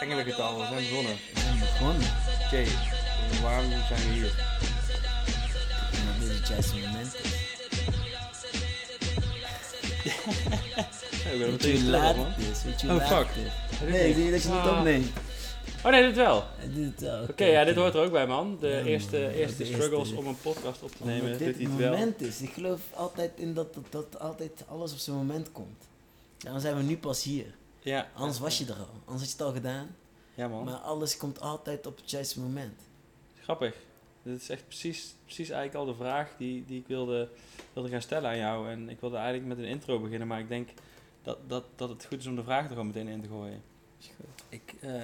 Eigenlijk het al, we zijn begonnen. We zijn begonnen. Oké, waarom zijn we hier? Dit is het juiste moment. Ik ben meteen laat man. Oh, fuck. Nee, zie je dat je niet Ah. opneemt? Oh nee, dit wel. Hij doet het wel. Oké, ja, dit hoort er ook bij, man. De Ja, man. eerste, is eerste de struggles eerste. om een podcast op te Omdat nemen. dit Doet het het wel. moment is. Ik geloof altijd in dat, dat, dat altijd alles op zijn moment komt. Daarom zijn we nu pas hier. Ja. Anders was je er al. Anders had je het al gedaan. Ja, man. Maar alles komt altijd op het juiste moment. Grappig. Dit is echt precies, precies eigenlijk al de vraag die, die ik wilde, wilde gaan stellen aan jou. En ik wilde eigenlijk met een intro beginnen, maar ik denk dat, dat, dat het goed is om de vraag er gewoon meteen in te gooien. Ik eh,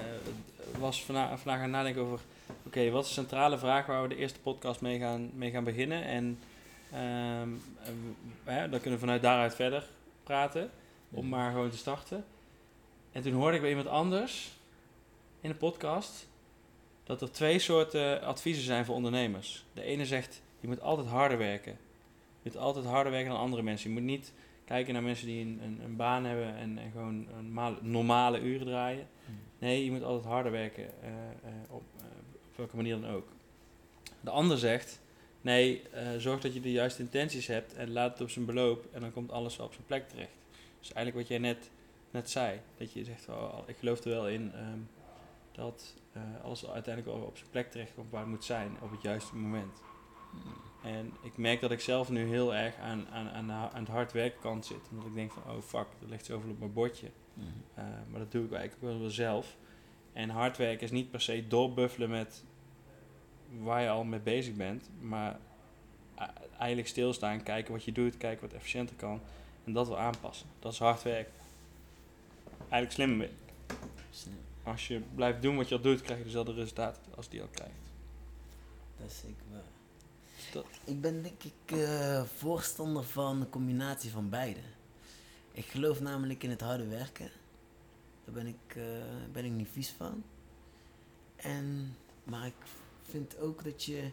was vana vandaag aan het nadenken over, oké, wat is de centrale vraag waar we de eerste podcast mee gaan, mee gaan beginnen? En ehm, eh, dan kunnen we vanuit daaruit verder praten, om maar gewoon te starten. En toen hoorde ik bij iemand anders in een podcast dat er twee soorten adviezen zijn voor ondernemers. De ene zegt, je moet altijd harder werken. Je moet altijd harder werken dan andere mensen. Je moet niet kijken naar mensen die een, een, een baan hebben en, en gewoon een male- normale uren draaien. Nee, je moet altijd harder werken, eh, eh, op, eh, op welke manier dan ook. De ander zegt, nee, zorg dat je de juiste intenties hebt en laat het op zijn beloop en dan komt alles op zijn plek terecht. Dus eigenlijk wat jij net, net zei, dat je zegt, oh, ik geloof er wel in ehm, dat eh, alles uiteindelijk op zijn plek terecht komt waar het moet zijn op het juiste moment. En ik merk dat ik zelf nu heel erg aan, aan, aan, aan het hard werken kant zit. Omdat ik denk van, oh fuck, er ligt zoveel op mijn bordje. Mhm. Uh, maar dat doe ik eigenlijk ook wel zelf. En hard werken is niet per se doorbuffelen met waar je al mee bezig bent. Maar a- eigenlijk stilstaan, kijken wat je doet, kijken wat efficiënter kan. En dat wel aanpassen. Dat is hard werken. Eigenlijk slim werk. Als je blijft doen wat je al doet, krijg je dezelfde resultaten als die al krijgt. Dat is zeker waar. Dat- Ik ben denk ik eh, voorstander van een combinatie van beide. Ik geloof namelijk in het harde werken. Daar ben ik, eh, ben ik niet vies van. En, maar ik vind ook dat je,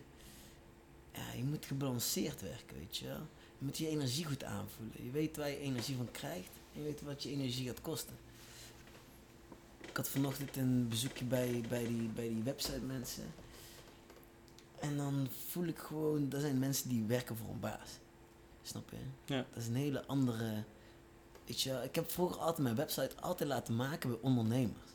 ja, je moet gebalanceerd werken, weet je wel. Je moet je energie goed aanvoelen. Je weet waar je energie van krijgt en je weet wat je energie gaat kosten. Ik had vanochtend een bezoekje bij, bij, die, bij die website mensen. En dan voel ik gewoon, dat zijn mensen die werken voor een baas. Snap je? Ja. Dat is een hele andere. Weet je, ik heb vroeger altijd mijn website altijd laten maken bij ondernemers.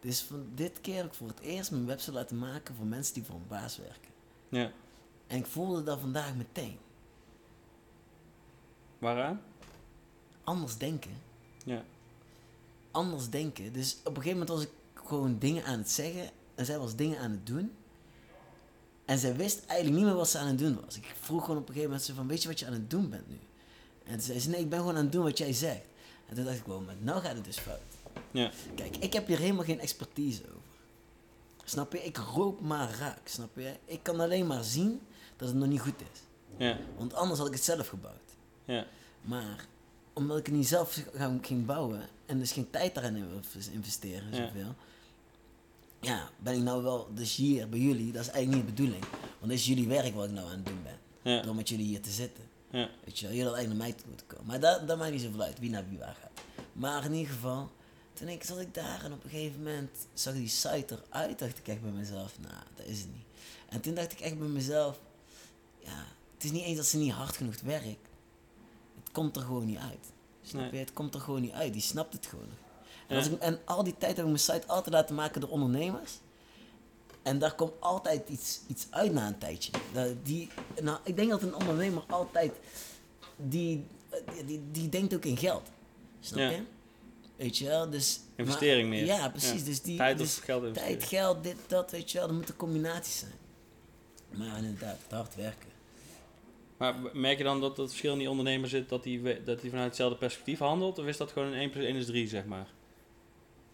Dus van dit keer heb ik voor het eerst mijn website laten maken voor mensen die voor een baas werken. Ja. En ik voelde dat vandaag meteen. Waaraan? Anders denken. Ja. Anders denken. Dus op een gegeven moment was ik gewoon dingen aan het zeggen. En zij was dingen aan het doen. En zij wist eigenlijk niet meer wat ze aan het doen was. Ik vroeg gewoon op een gegeven moment zo van, weet je wat je aan het doen bent nu? En toen zei ze, nee, ik ben gewoon aan het doen wat jij zegt. En toen dacht ik, wow, maar nou gaat het dus fout. Ja. Kijk, ik heb hier helemaal geen expertise over. Snap je? Ik roep maar raak, snap je? Ik kan alleen maar zien dat het nog niet goed is. Ja. Want anders had ik het zelf gebouwd. Ja. Maar omdat ik het niet zelf ging bouwen en dus geen tijd daarin investeren, Ja. zoveel. Ja, ben ik nou wel dus hier bij jullie, dat is eigenlijk niet de bedoeling. Want dit is jullie werk wat ik nou aan het doen ben. Ja. Door met jullie hier te zitten. Ja. Weet je wel, jullie hadden eigenlijk naar mij toe moeten komen. Maar dat, dat maakt niet zoveel uit, wie naar wie waar gaat. Maar in ieder geval, toen ik, zat ik daar en op een gegeven moment zag die site eruit, dacht ik echt bij mezelf, nou, dat is het niet. En toen dacht ik echt bij mezelf, ja, het is niet eens dat ze niet hard genoeg werkt. Komt er gewoon niet uit. Snap Nee. je? Het komt er gewoon niet uit. Die snapt het gewoon. En, als ik, en al die tijd heb ik mijn site altijd laten maken door ondernemers. En daar komt altijd iets, iets uit na een tijdje. Die, nou, ik denk dat een ondernemer altijd, die, die, die, denkt ook in geld. Snap Ja. je? Weet je wel? Dus, Investering maar- meer. Ja, precies. Ja. Dus die, Tijd dus of geld investeren. Tijd, geld, dit, dat, weet je wel. Dat moet een combinatie zijn. Maar inderdaad, hard werken. Maar merk je dan dat het verschil in die ondernemer zit dat we- dat die vanuit hetzelfde perspectief handelt? Of is dat gewoon een 1 plus 1 is 3, zeg maar?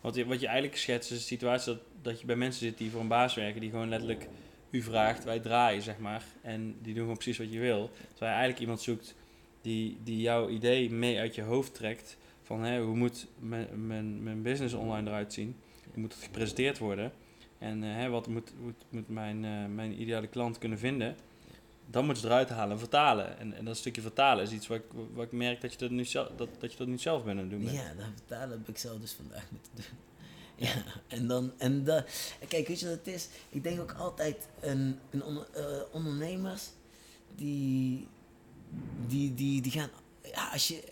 Want wat je eigenlijk schetst is een situatie dat, dat je bij mensen zit die voor een baas werken, die gewoon letterlijk u vraagt, wij draaien, zeg maar. En die doen gewoon precies wat je wil. Terwijl je eigenlijk iemand zoekt die, die jouw idee mee uit je hoofd trekt. Van hè, hoe moet mijn, mijn, mijn business online eruit zien? Hoe moet het gepresenteerd worden? En eh, hè, wat moet, moet, moet mijn, eh, mijn ideale klant kunnen vinden? Dan moeten ze eruit halen en vertalen. En, en dat stukje vertalen is iets wat ik, wat ik merk dat je dat nu zelf, dat, dat je dat nu zelf bent aan het doen. Ja, dat vertalen heb ik zelf dus vandaag moeten doen. Ja, en dan, en dan, kijk, weet je wat het is? Ik denk ook altijd, een, een onder- eh, ondernemers, die, die, die, die gaan, ja, als je,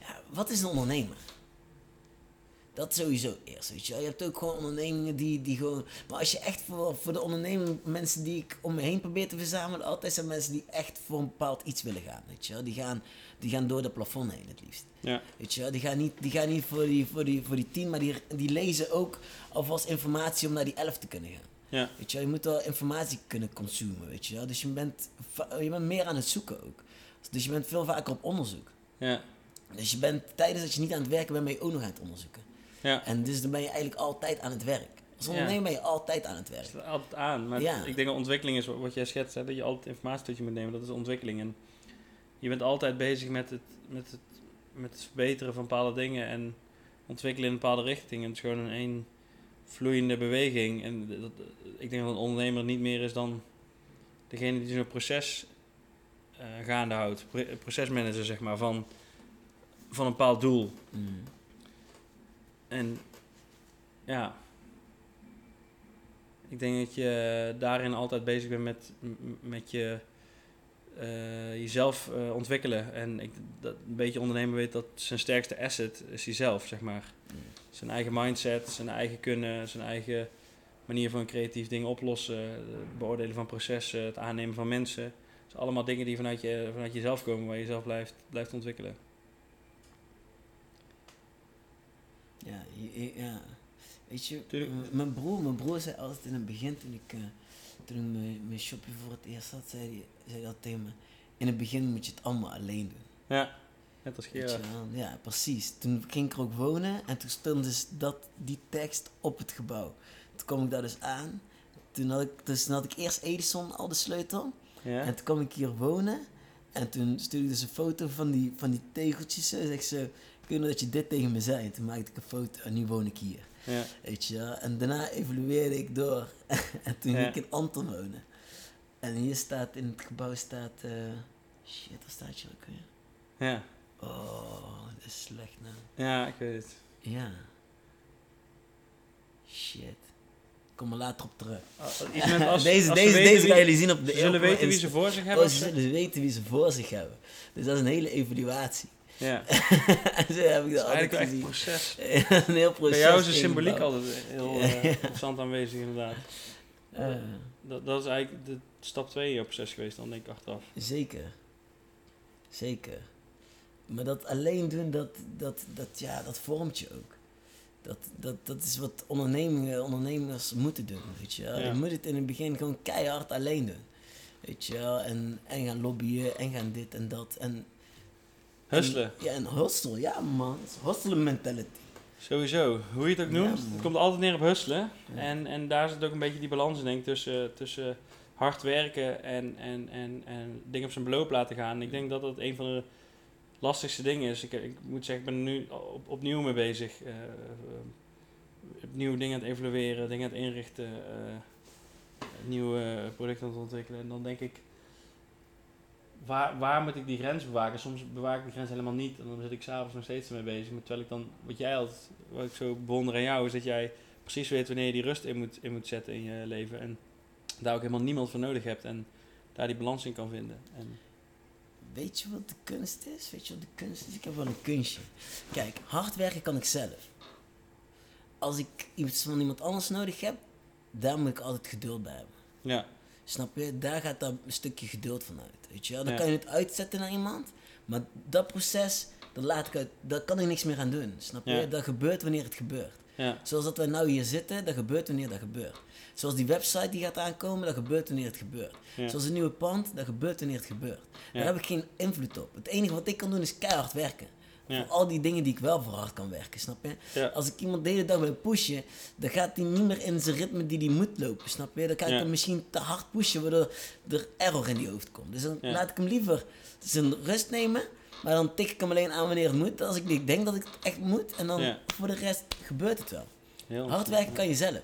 ja, wat is een ondernemer? Dat sowieso eerst, weet je wel. Je hebt ook gewoon ondernemingen die, die gewoon... Maar als je echt voor, voor de onderneming, mensen die ik om me heen probeer te verzamelen... altijd zijn mensen die echt voor een bepaald iets willen gaan, weet je wel. Die gaan, die gaan door de plafond heen het liefst. Ja, Weet je wel, die gaan niet, die gaan niet voor, die, voor, die, voor die tien, maar die, die lezen ook alvast informatie om naar die elf te kunnen gaan. ja, Weet je wel, je moet wel informatie kunnen consumen, weet je wel. Dus je bent, je bent meer aan het zoeken ook. Dus je bent veel vaker op onderzoek. ja, Dus je bent, tijdens dat je niet aan het werken bent, ben je ook nog aan het onderzoeken. Ja. En dus dan ben je eigenlijk altijd aan het werk. Als Ja. ondernemer ben je altijd aan het werk. Het altijd aan. Maar Ja. ik denk dat ontwikkeling is wat jij schetst, hè, dat je altijd informatie tot je moet nemen. Dat is ontwikkeling. En je bent altijd bezig met het, met het, met het verbeteren van bepaalde dingen en ontwikkelen in een bepaalde richting. En het is gewoon een één vloeiende beweging. En dat, ik denk dat een ondernemer niet meer is dan degene die zo'n proces eh, gaande houdt. Pro- procesmanager, zeg maar, van, van een bepaald doel. Mm. En ja, ik denk dat je daarin altijd bezig bent met, met je, eh, jezelf eh, ontwikkelen. En ik, dat een beetje ondernemer weet dat zijn sterkste asset is jezelf, zeg maar. Zijn eigen mindset, zijn eigen kunnen, zijn eigen manier van creatief dingen oplossen, het beoordelen van processen, het aannemen van mensen. Dat zijn allemaal dingen die vanuit, je, vanuit jezelf komen, waar je jezelf blijft, blijft ontwikkelen. Ja, ja. Weet je, mijn broer, mijn broer zei altijd in het begin, toen ik, eh, toen ik mijn, mijn shopje voor het eerst had, zei hij zei dat tegen me. In het begin moet je het allemaal alleen doen. Ja, net als Gerard. Ja, precies. Toen ging ik er ook wonen en toen stond dus dat, die tekst op het gebouw. Toen kwam ik daar dus aan. Toen had ik, dus toen had ik eerst Edison al de sleutel. Ja? En toen kwam ik hier wonen. En toen stuurde dus een foto van die, van die tegeltjes. Zeg ze, nog dat je dit tegen me zei. En toen maakte ik een foto en nu woon ik hier. ja. Weet je. En daarna evolueerde ik door. en toen ging ik in Anton wonen. En hier staat, in het gebouw staat... eh, shit, waar staat je ook weer? Ja. Oh, dat is slecht nou. ja, ik weet het. Ja. Shit. Ik kom er later op terug. Met als, deze als deze, deze gaan jullie zien op de Ze zullen weten wie ze voor zich hebben. Oh, ze zullen weten wie ze voor zich hebben. Dus dat is een hele evaluatie. Ja, en zo heb ik dat altijd een gezien. proces. een heel proces. Bij jou is de symboliek altijd heel eh, constant aanwezig inderdaad. Eh, Dat, dat is eigenlijk de stap 2 in jouw proces geweest, dan denk ik achteraf. zeker. Zeker. Maar dat alleen doen, dat, dat, dat, ja, dat vormt je ook. Dat, dat, dat is wat ondernemingen, ondernemers moeten doen, weet je wel. Ja. Je moet het in het begin gewoon keihard alleen doen. Weet je wel, en, en gaan lobbyen en gaan dit en dat. En, Hustelen, En, ja, en hustle, ja man. Hustle mentality. sowieso. Hoe je het ook noemt, het komt altijd neer op hustelen. Ja. En, en daar zit ook een beetje die balans in, denk ik, tussen, tussen hard werken en, en, en, en dingen op zijn beloop laten gaan. Ik denk dat dat een van de lastigste dingen is. Ik, ik moet zeggen, ik ben er nu op, opnieuw mee bezig. eh, opnieuw dingen aan het evalueren, dingen aan het inrichten, eh, nieuwe producten aan het ontwikkelen. En dan denk ik, waar, waar moet ik die grens bewaken? Soms bewaak ik die grens helemaal niet. En dan zit ik s'avonds nog steeds ermee bezig. Maar terwijl ik dan, wat jij altijd, wat ik zo bewonder aan jou, is dat jij precies weet wanneer je die rust in moet, in moet zetten in je leven. En daar ook helemaal niemand voor nodig hebt. En daar die balans in kan vinden. En, Weet je wat de kunst is? Weet je wat de kunst is? Ik heb wel een kunstje. Kijk, hard werken kan ik zelf. Als ik iets van iemand anders nodig heb, daar moet ik altijd geduld bij hebben. ja, Snap je? Daar gaat daar een stukje geduld van uit. Weet je? Dan Ja. kan je het uitzetten naar iemand, maar dat proces, dat laat ik uit, daar kan ik niks meer aan doen. Snap je? Ja. Dat gebeurt wanneer het gebeurt. ja, Zoals dat wij nou hier zitten, dat gebeurt wanneer dat gebeurt. Zoals die website die gaat aankomen, dat gebeurt wanneer het gebeurt. ja, Zoals een nieuwe pand, dat gebeurt wanneer het gebeurt. Daar heb ik geen invloed op. Het enige wat ik kan doen is keihard werken. Ja. Voor al die dingen die ik wel voor hard kan werken, snap je? ja, Als ik iemand de hele dag wil pushen, dan gaat hij niet meer in zijn ritme die hij moet lopen, snap je? Dan kan ik hem misschien te hard pushen, waardoor er error in die hoofd komt. Dus dan laat ik hem liever zijn rust nemen, maar dan tik ik hem alleen aan wanneer het moet. Als ik denk dat ik het echt moet, en dan voor de rest gebeurt het wel. heel Hard werken kan je zelf.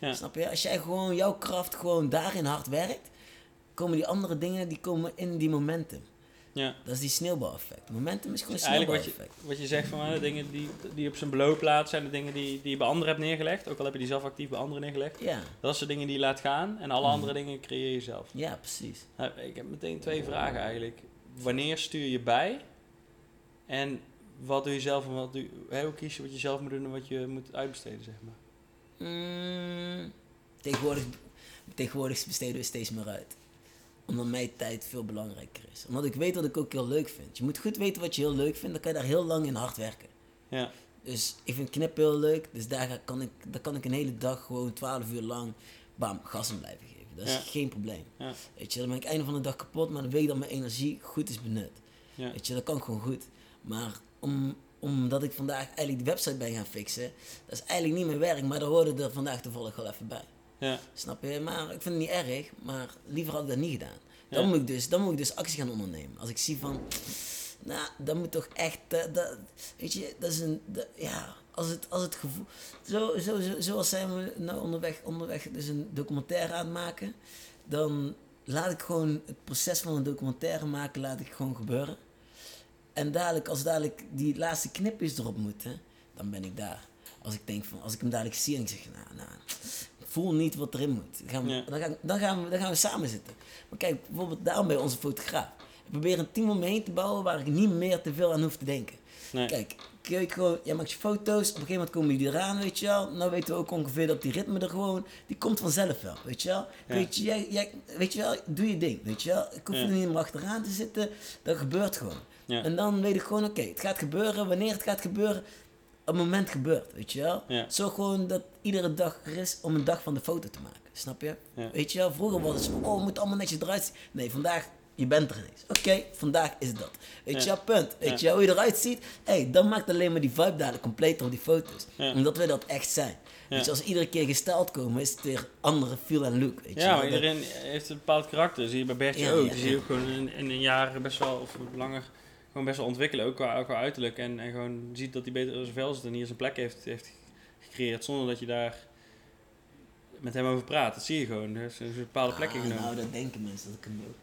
Ja. Snap je? Als jij gewoon jouw kracht gewoon daarin hard werkt, komen die andere dingen, die komen in die momentum. Ja. Dat is die sneeuwbaleffect. Momentum is gewoon een Eigenlijk wat je, sneeuwbaleffect. wat je zegt van de dingen die, die op zijn beloopplaats zijn de dingen die, die je bij anderen hebt neergelegd. Ook al heb je die zelf actief bij anderen neergelegd. Ja, Dat zijn de dingen die je laat gaan en alle Mhm. andere dingen creëer je zelf. ja, precies. Nou, ik heb meteen twee vragen eigenlijk. Wanneer stuur je bij? En wat doe je zelf en wat doe je, hoe kies je wat je zelf moet doen en wat je moet uitbesteden, zeg maar? Mm, tegenwoordig, tegenwoordig besteden we steeds meer uit. Omdat mijn tijd veel belangrijker is. Omdat ik weet wat ik ook heel leuk vind. Je moet goed weten wat je heel leuk vindt, dan kan je daar heel lang in hard werken. Ja, Dus ik vind knippen heel leuk, dus daar kan ik, daar kan ik een hele dag gewoon 12 uur lang bam, gas aan blijven geven. Dat is Ja. geen probleem. ja, Weet je, dan ben ik einde van de dag kapot, maar dan weet ik dat mijn energie goed is benut. ja. Weet je, dat kan gewoon goed. Maar om, omdat ik vandaag eigenlijk die website ben gaan fixen, dat is eigenlijk niet mijn werk, maar daar hoorde er vandaag toevallig wel even bij. Ja. Snap je? Maar ik vind het niet erg, maar liever had ik dat niet gedaan. Dan, Ja. moet, ik dus, dan moet ik dus actie gaan ondernemen. Als ik zie van, nou, dat moet toch echt, eh, dat, weet je, dat is een, dat- ja, als het, als het gevoel, zo, zo, zo, zoals zijn we nou onderweg, onderweg dus een documentaire aan het maken, dan laat ik gewoon het proces van een documentaire maken, laat ik gewoon gebeuren. En dadelijk, als dadelijk die laatste knipjes erop moeten, dan ben ik daar. Als ik denk van, als ik hem dadelijk zie en ik zeg, nou, nou, voel niet wat erin moet. Dan gaan, we, Ja. dan, gaan, dan, gaan we, dan gaan we samen zitten. Maar kijk, bijvoorbeeld daarom bij onze fotograaf. Ik probeer een team om me heen te bouwen waar ik niet meer te veel aan hoef te denken. Nee. Kijk, kijk gewoon, jij maakt je foto's, op een gegeven moment komen die eraan, weet je wel. Nou weten we ook ongeveer dat die ritme er gewoon, die komt vanzelf wel, weet je wel. Ja. Weet, je, jij, jij, weet je wel, doe je ding, weet je wel. Ik hoef Ja. er niet meer achteraan te zitten, dat gebeurt gewoon. Ja. En dan weet ik gewoon, oké, het gaat gebeuren, wanneer het gaat gebeuren, het moment gebeurt, weet je wel. Ja. Zo gewoon dat iedere dag er is om een dag van de foto te maken, snap je? Ja. Weet je wel, vroeger was het zo, oh, het moet allemaal netjes eruit zien. Nee, vandaag, je bent er ineens. Oké, vandaag is dat. Weet je wel, punt. Weet je wel, hoe je eruit ziet. hey, dan maakt alleen maar die vibe dadelijk completer op die foto's. Omdat we dat echt zijn. Ja. Je, als we iedere keer gesteld komen, is het weer andere feel en look. Weet je Ja, maar iedereen heeft een bepaald karakter. Zie je bij Bertje Ja, ook. ja, zie je ook gewoon in, in een jaar best wel, of langer, gewoon best wel ontwikkelen. Ook qua, qua uiterlijk. En, en gewoon ziet dat hij beter in zijn vel zit en hier zijn plek heeft, heeft gecreëerd. Zonder dat je daar met hem over praat. Dat zie je gewoon. Er is een bepaalde plek Ah, ingenomen. Nou, dat denken mensen dat ik hem ook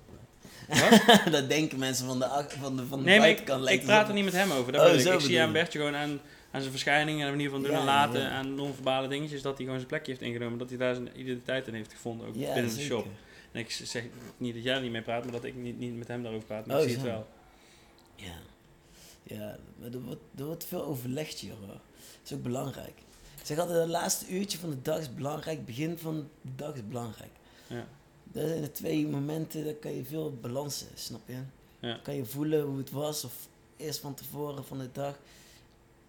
Wat? dat denken mensen van de, van de, van de Nee, maar ik, buitenkant. ik lijkt het praat er niet met hem over. Dat Oh, ik. ik zie aan je. Bertje gewoon aan, aan zijn verschijning en de manier van doen Ja, en laten. ja. Aan non-verbale dingetjes. Dat hij gewoon zijn plekje heeft ingenomen. Dat hij daar zijn identiteit in heeft gevonden. Ook Ja, binnen de shop. En ik zeg niet dat jij er niet mee praat, maar dat ik niet, niet met hem daarover praat. Maar Oh, ik zie het wel. Ja, ja maar er wordt, er wordt veel overlegd hier hoor. Dat is ook belangrijk. Ik zeg altijd, het laatste uurtje van de dag is belangrijk, het begin van de dag is belangrijk. Ja. Dat zijn de twee momenten, daar kan je veel balansen, snap je? Ja. Kan je voelen hoe het was, of eerst van tevoren van de dag.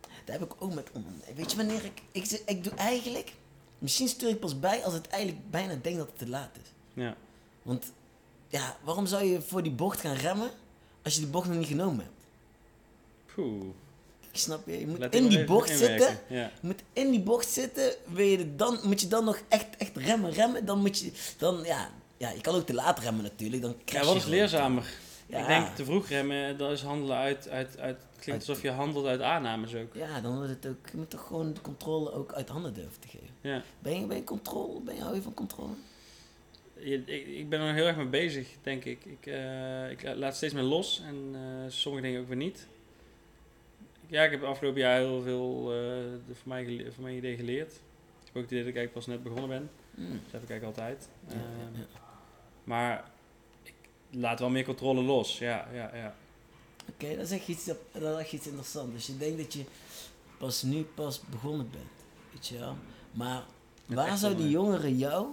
Dat heb ik ook met ondernemen. Weet je wanneer ik, ik, ik doe eigenlijk, misschien stuur ik pas bij als het eigenlijk bijna denk dat het te laat is. Ja. Want ja, waarom zou je voor die bocht gaan remmen als je die bocht nog niet genomen hebt? Poeh. Ik snap je, je moet Laat in die bocht zitten. Ja. Je moet in die bocht zitten. Wil je dan, moet je dan nog echt, echt remmen, remmen. Dan moet je, dan ja, ja, je kan ook te laat remmen natuurlijk. Dan ja, wat is leerzamer? Ja. Ik denk te vroeg remmen, dat is handelen uit, uit, uit het klinkt Uit- alsof je handelt uit aannames ook. Ja, dan wordt het ook, je moet toch gewoon de controle ook uit handen durven te geven. Ja. Ben je, ben je controle? Ben je, hou je van controle? Ik, ik ben er heel erg mee bezig, denk ik. Ik, eh, ik la- laat steeds meer los en eh, sommige dingen ook weer niet. Ja, ik heb afgelopen jaar heel veel eh, de- voor, mij voor mijn idee geleerd. Ik heb ook het idee dat ik eigenlijk pas net begonnen ben. Hmm. Dat heb ik eigenlijk altijd. Ja, ja, Ehm, ja. Maar ik laat wel meer controle los. Ja, ja, ja. Oké, dat is echt iets, dat is echt iets interessants. Dus je denkt dat je pas nu pas begonnen bent. Weet je wel? Maar waar zou die wel, jongere jou,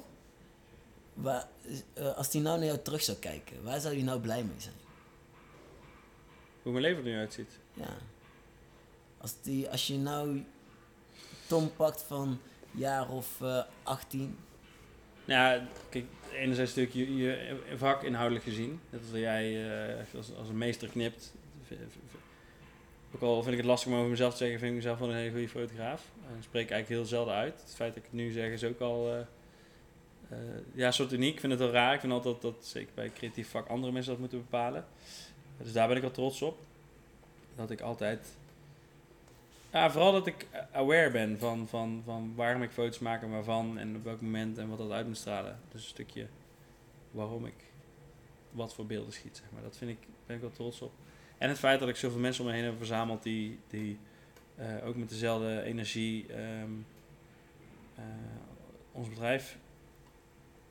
waar, eh, als die nou naar jou terug zou kijken, waar zou die nou blij mee zijn? Hoe mijn leven er nu uitziet. Ja. Als, die, als je nou Tom pakt van jaar of eh 18. Nou Ja, kijk, enerzijds natuurlijk je, je vak inhoudelijk gezien. Dat is dat jij eh, als, als een meester knipt. Ook al vind ik het lastig om over mezelf te zeggen, vind ik mezelf wel een hele goede fotograaf. En spreek eigenlijk heel zelden uit. Het feit dat ik het nu zeg is ook al eh, ja, soort uniek. Ik vind het wel raar. Ik vind altijd dat, zeker bij creatief vak, andere mensen dat moeten bepalen. Dus daar ben ik wel trots op. Dat ik altijd... Ja, vooral dat ik aware ben van, van, van waarom ik foto's maak en waarvan en op welk moment en wat dat uit moet stralen. Dus een stukje waarom ik wat voor beelden schiet. Zeg maar. Dat vind ik, ben ik wel trots op. En het feit dat ik zoveel mensen om me heen heb verzameld die, die eh, ook met dezelfde energie ehm, eh, ons bedrijf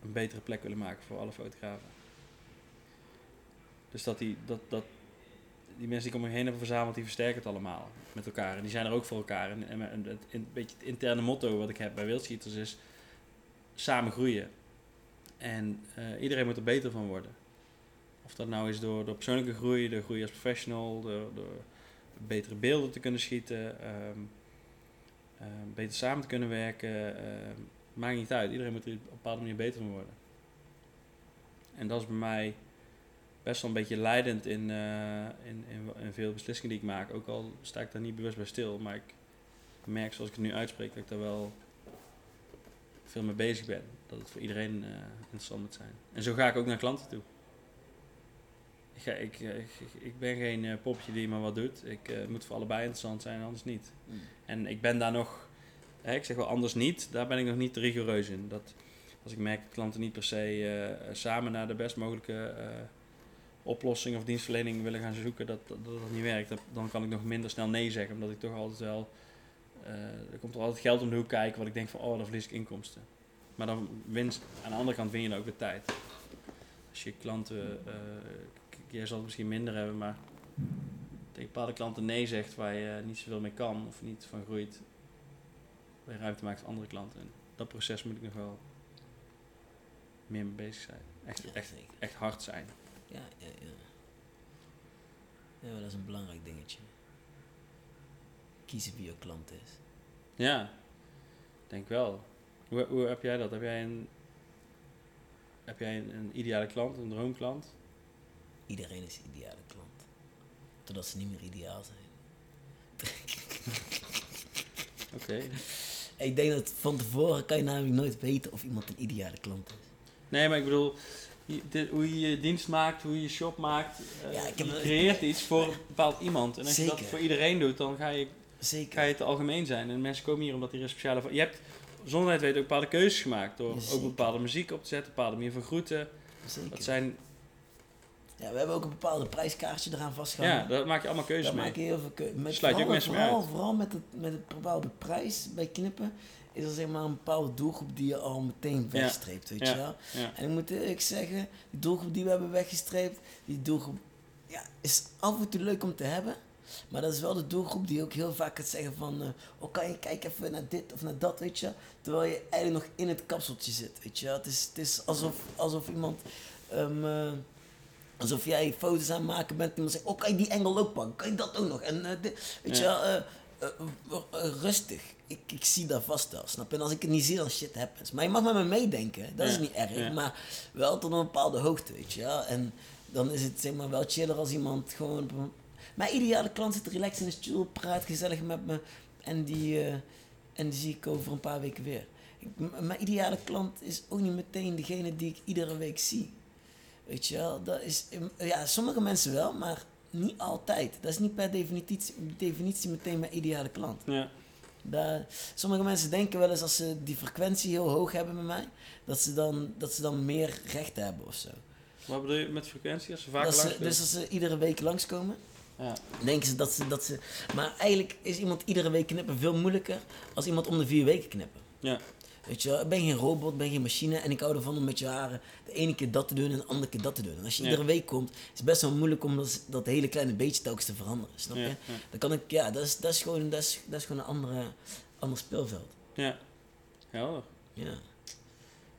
een betere plek willen maken voor alle fotografen. Dus dat die, dat, dat, die mensen die om me heen hebben verzameld, die versterken het allemaal met elkaar. En die zijn er ook voor elkaar. En, het, een beetje het interne motto wat ik heb bij Wildschieters is samen groeien. En eh, iedereen moet er beter van worden. Of dat nou is door, door persoonlijke groei, door groei als professional, door, door betere beelden te kunnen schieten, ehm, ehm, beter samen te kunnen werken. ehm, maakt niet uit. Iedereen moet er op een bepaalde manier beter van worden. En dat is bij mij best wel een beetje leidend in, eh, in, in, in veel beslissingen die ik maak. Ook al sta ik daar niet bewust bij stil, maar ik merk zoals ik het nu uitspreek dat ik daar wel veel mee bezig ben. Dat het voor iedereen eh, interessant moet zijn. En zo ga ik ook naar klanten toe. Ik, ga, ik, eh, ik, ben geen popje die maar wat doet. Ik moet voor allebei interessant zijn, anders niet. En ik ben daar nog, ik zeg wel anders niet, daar ben ik nog niet rigoureus in. Dat, als ik merk dat klanten niet per se eh, samen naar de best mogelijke eh, oplossing of dienstverlening willen gaan zoeken, dat dat, niet werkt, dan kan ik nog minder snel nee zeggen. Omdat ik toch altijd wel, eh, er komt er altijd geld om de hoek kijken wat ik denk van, oh dan verlies ik inkomsten. Maar dan winst, aan de andere kant win je dan ook de tijd. Als je klanten, eh, jij zal het misschien minder hebben, maar tegen bepaalde klanten nee zegt waar je niet zoveel mee kan of niet van groeit, je ruimte maakt voor andere klanten. En dat proces moet ik nog wel meer mee bezig zijn. Echt, Ja, echt, zeker. echt hard zijn. Ja, ja, ja. Ja, dat is een belangrijk dingetje. Kiezen wie je klant is. Ja, denk wel. Hoe, hoe heb jij dat? Heb jij een, heb jij een, een ideale klant, een droomklant? Iedereen is een ideale klant. Totdat ze niet meer ideaal zijn. Oké. Ik denk dat van tevoren kan je namelijk nooit weten of iemand een ideale klant is. Nee, maar ik bedoel, dit- hoe je je dienst maakt, hoe je je shop maakt. eh, Ja, ik heb je een- creëert iets voor een bepaald iemand. En als je dat voor iedereen doet, dan ga je, Zeker. ga je te algemeen zijn. En mensen komen hier omdat die er speciale... Je hebt zonder het weten ook bepaalde keuzes gemaakt. Door Ja, ook bepaalde muziek op te zetten, bepaalde manier van groeten. Zeker. Dat zijn, Ja, we hebben ook een bepaalde prijskaartje eraan vastgehangen. ja, daar maak je allemaal keuzes Daar mee. maak je heel veel keu- met Sluit je ook vooral, mensen mee vooral, uit. vooral met het, met het bepaalde prijs bij knippen is er zeg maar een bepaalde doelgroep die je al meteen Ja. wegstreept, weet Ja. je wel. Ja. En ik moet eerlijk zeggen, die doelgroep die we hebben weggestreept, die doelgroep ja, is af en toe leuk om te hebben. Maar dat is wel de doelgroep die ook heel vaak gaat zeggen van, eh, oh kan je kijken even naar dit of naar dat, weet je. Terwijl je eigenlijk nog in het kapseltje zit, weet je. Het is, het is alsof, alsof iemand, ehm, eh, alsof jij foto's aan het maken bent en iemand zegt, oh kan je die engel ook pakken, kan je dat ook nog. En eh, dit, weet je wel, eh, eh, rustig. Ik, ik zie dat vast wel, snap je? En als ik het niet zie, dan shit happens. Maar je mag met me meedenken, dat is niet erg. ja. Maar wel tot een bepaalde hoogte, weet je wel. En dan is het zeg maar wel chiller als iemand gewoon... Mijn ideale klant zit relaxed in de stoel, praat gezellig met me. En die, en die zie ik over een paar weken weer. Ik, mijn ideale klant is ook niet meteen degene die ik iedere week zie. Weet je wel, dat is... Ja, sommige mensen wel, maar niet altijd. Dat is niet per definitie, definitie meteen mijn ideale klant. Ja. Daar, sommige mensen denken wel eens als ze die frequentie heel hoog hebben met mij, dat ze dan, dat ze dan meer recht hebben of zo. Wat bedoel je met frequentie? Als ze langs dus als ze iedere week langskomen, Ja. denken ze dat, ze dat ze. Maar eigenlijk is iemand iedere week knippen veel moeilijker als iemand om de vier weken knippen. Ja. Weet je wel, ik ben geen robot, ik ben geen machine en ik hou ervan om met je haren de ene keer dat te doen en de andere keer dat te doen. En als je Ja. iedere week komt, is het best wel moeilijk om dat, dat hele kleine beetje telkens te veranderen. Snap je? Ja. Ja. Dan kan ik, ja, dat is, dat is gewoon, dat is, dat is gewoon een andere, ander speelveld. Ja. Helder. Ja.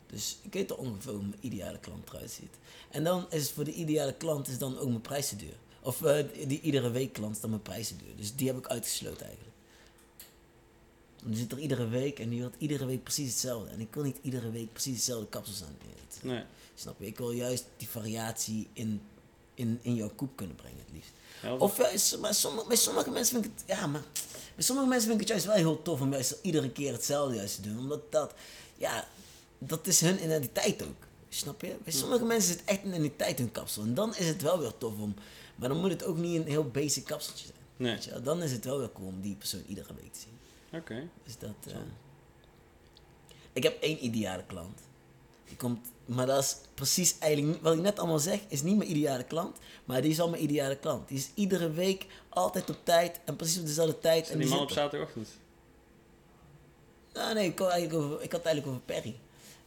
Dus ik weet al ongeveer hoe mijn ideale klant eruit ziet. En dan is het voor de ideale klant is dan ook mijn prijs te duur. Of eh, die iedere week klant is dan mijn prijs te duur. Dus die heb ik uitgesloten eigenlijk. Dan zit er iedere week en die wil iedere week precies hetzelfde. En ik wil niet iedere week precies hetzelfde kapsels aan. Nee, Nee. Snap je? Ik wil juist die variatie in, in, in jouw koep kunnen brengen het liefst. Helder. Of juist, maar sommige, bij sommige mensen vind ik het, ja, maar bij sommige mensen vind ik het juist wel heel tof om juist iedere keer hetzelfde juist te doen. Omdat dat, ja, dat is hun identiteit ook. Snap je? Bij sommige mensen is het echt een identiteit hun kapsel. En dan is het wel weer tof om, maar dan moet het ook niet een heel basic kapseltje zijn. Nee. Weet je wel? Dan is het wel weer cool om die persoon iedere week te zien. Oké. Dus dat, eh, ik heb één ideale klant. Die komt, maar dat is precies eigenlijk, wat ik net allemaal zeg, is niet mijn ideale klant. Maar die is al mijn ideale klant. Die is iedere week altijd op tijd en precies op dezelfde tijd. En die man zit op er. zaterdagochtend? Nou, nee, ik had, eigenlijk over, ik had het eigenlijk over Perry.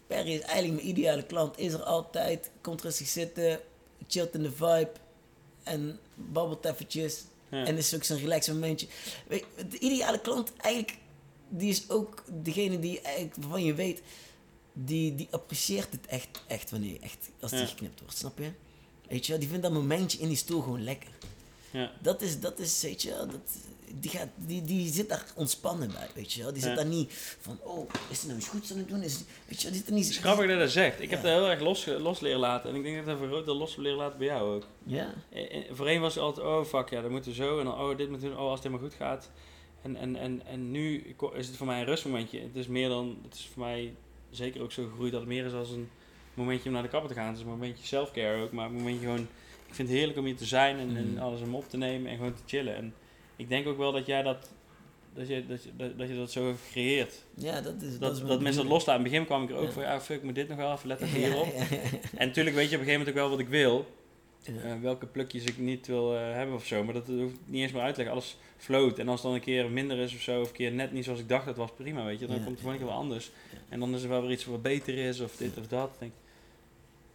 Perry is eigenlijk mijn ideale klant. Is er altijd, komt rustig zitten, chillt in de vibe en babbelt eventjes. En is ook zo'n relax momentje. Weet, de ideale klant eigenlijk, die is ook degene die eigenlijk, waarvan je weet, die, die apprecieert het echt, echt wanneer echt, als die geknipt wordt, snap je? Weet je wel, die vindt dat momentje in die stoel gewoon lekker. Ja. Dat is, dat is, weet je wel, dat, die, gaat, die, die zit daar ontspannen bij, weet je wel. Die zit Ja. daar niet van, oh, is hij nou iets goeds aan het doen? Is, weet je wel, die zit er niet... Het is grappig dat je dat zegt. Ik heb dat heel erg los, los leren laten. En ik denk dat dat voor groot deel los leren laten bij jou ook. Ja, Eh, eh, Voorheen was het altijd, oh fuck ja, dat moeten we zo. En dan, oh dit moeten we doen, oh als het helemaal goed gaat. En, en, en, en nu is het voor mij een rustmomentje. Het is meer dan, het is voor mij zeker ook zo gegroeid dat het meer is als een momentje om naar de kapper te gaan. Het is een momentje self-care ook, maar een momentje gewoon, ik vind het heerlijk om hier te zijn en, en Mhm. alles om op te nemen en gewoon te chillen. En ik denk ook wel dat jij dat, dat je dat, je, dat, dat, je dat zo hebt gecreëerd. ja, dat is... Dat, is dat, mijn mensen dat loslaten. In het begin kwam ik er ook Ja. voor, ja fuck, ik moet dit nog wel even, let even Ja, hierop. ja, ja, ja. En natuurlijk weet je op een gegeven moment ook wel wat ik wil. Eh, welke plukjes ik niet wil eh, hebben of zo. Maar dat hoeft niet eens meer uit te leggen. Alles float. En als het dan een keer minder is of zo, of een keer net niet zoals ik dacht, dat was prima, weet je. Dan komt het gewoon een keer wel anders. En dan is er wel weer iets wat beter is, of dit of dat. Denk.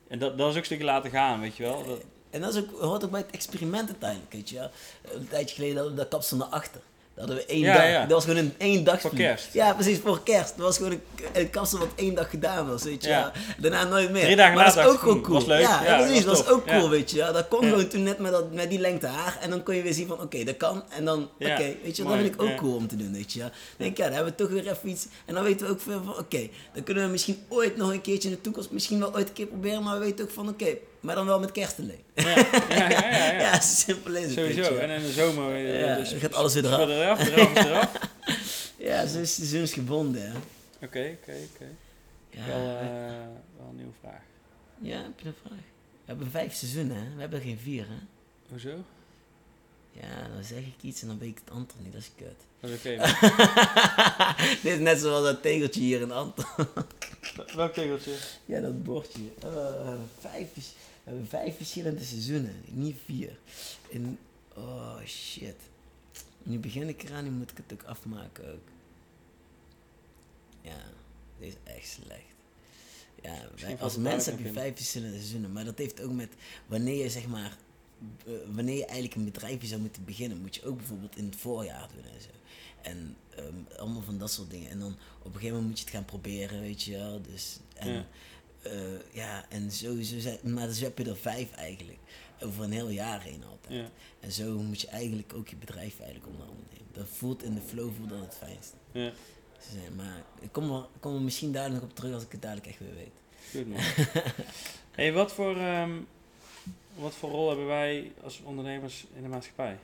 En dat, dat is ook een stukje laten gaan, weet je wel. Dat, En dat is ook, hoort ook bij het experiment uiteindelijk, weet je wel. Een tijdje geleden hadden we dat kapsel naar achter. Dat hadden we één Ja, dag, ja. dat was gewoon een één dag Voor kerst. Ja, precies, voor kerst. Dat was gewoon een, een kapsel wat één dag gedaan was, weet je Ja. Daarna nooit meer. Drie dagen maar dat is ook gewoon cool. "Oeh, was leuk." Ja, precies, was dat was ook cool, weet je. Dat kon gewoon toen net met, dat, met die lengte haar. En dan kon je weer zien van, oké, dat kan. En dan, oké, weet je, dat vind ik ook cool om te doen, weet je. Dan denk ik, ja, dan hebben we toch weer even iets. En dan weten we ook veel van, oké, dan kunnen we misschien ooit nog een keertje in de toekomst, misschien wel ooit een keer proberen. Maar we weten ook van, oké, maar dan wel met kerst alleen. ja, ja, ja, ja, ja. Ja, simpel is het. Sowieso. En in de zomer eh, Ja, dus gaat alles weer eraf. eraf, eraf, eraf. Ja, zo is seizoensgebonden. Oké, oké, oké. Wel, eh, wel een nieuwe vraag. ja, heb je een vraag? We hebben vijf seizoenen, hè. We hebben geen vier, hè. Hoezo? Ja, dan zeg ik iets en dan weet ik het antwoord niet. Dat is kut. Dat is oké. Dit is net zoals dat tegeltje hier in Anton. Welk tegeltje? Ja, dat bordje. Eh, vijf, we hebben vijf verschillende seizoenen, niet vier. En, oh shit. Nu begin ik eraan, nu moet ik het ook afmaken ook. Ja, dit is echt slecht. Ja, wij- als mens heb je vijf verschillende seizoenen, maar dat heeft ook met wanneer je zeg maar, eh, wanneer je eigenlijk een bedrijfje zou moeten beginnen, moet je ook bijvoorbeeld in het voorjaar doen en zo. En ehm, allemaal van dat soort dingen. En dan op een gegeven moment moet je het gaan proberen, weet je wel. Dus, en, Ja. Ja. ja, en sowieso zijn, maar dus heb je er vijf eigenlijk. Over een heel jaar heen altijd. Ja. En zo moet je eigenlijk ook je bedrijf eigenlijk onder handen nemen. Dat voelt in de flow voelt dat het fijnst. Ja, Ze zijn, maar ik kom, er, kom er misschien daar nog op terug als ik het dadelijk echt weer weet. goed man. hey, wat voor, ehm, wat voor rol hebben wij als ondernemers in de maatschappij?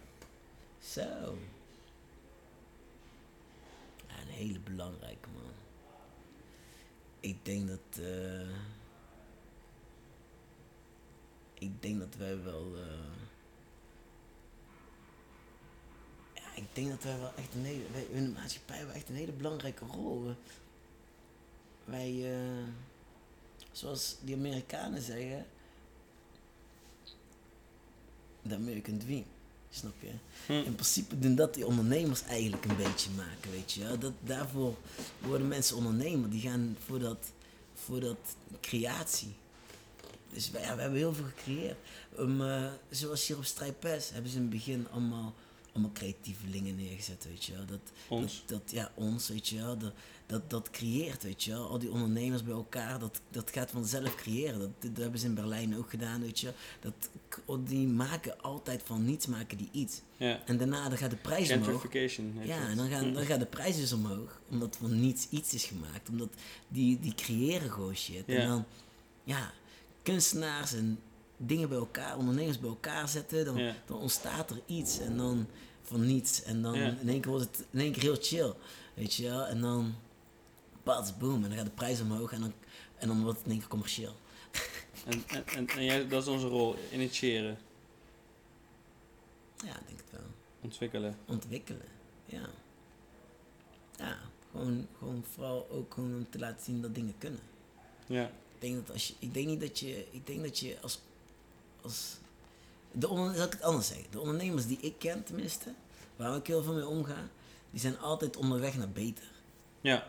Zo. Ja, een hele belangrijke man. Ik denk dat. eh, ik denk dat wij wel. eh, ja, ik denk dat wij wel echt een hele. Wij, in de maatschappij hebben echt een hele belangrijke rol. We- wij. eh, zoals die Amerikanen zeggen. The American Dream. Snap je? In principe doen dat die ondernemers eigenlijk een beetje maken, weet je. Dat, daarvoor worden mensen ondernemer. Die gaan voor dat, voor dat creatie. Dus ja, we hebben heel veel gecreëerd. Um, eh, zoals hier op Strijpes hebben ze in het begin allemaal, allemaal creatievelingen neergezet, weet je wel. Dat, Ons? Dat, dat, ja, ons, weet je wel. Dat, dat, dat creëert, weet je wel. Al die ondernemers bij elkaar, dat, dat gaat vanzelf creëren. Dat, dat hebben ze in Berlijn ook gedaan, weet je. Dat, die maken altijd van niets, maken die iets. Ja. En daarna dan gaat de prijs omhoog. Ja, en dan, gaan, dan gaat de prijs dus omhoog. Omdat van niets iets is gemaakt. Omdat die, die creëren gewoon shit. Ja. En dan, ja, kunstenaars en dingen bij elkaar, ondernemers bij elkaar zetten. Dan, Ja. dan ontstaat er iets. En dan van niets. En dan Ja. in één keer wordt het in één keer heel chill. Weet je wel? En dan, bats, boom. En dan gaat de prijs omhoog. En dan, en dan wordt het in één keer commercieel. En, en, en, en jij, dat is onze rol, initiëren, Ja, ik denk het wel. ontwikkelen. ontwikkelen. Ja. Ja, gewoon, gewoon vooral ook gewoon om te laten zien dat dingen kunnen. Ja. Ik denk dat als je, ik denk niet dat je, ik denk dat je als, als de onder, zal ik het anders zeggen, de ondernemers die ik ken tenminste, waar ik heel veel mee omga, die zijn altijd onderweg naar beter. Ja.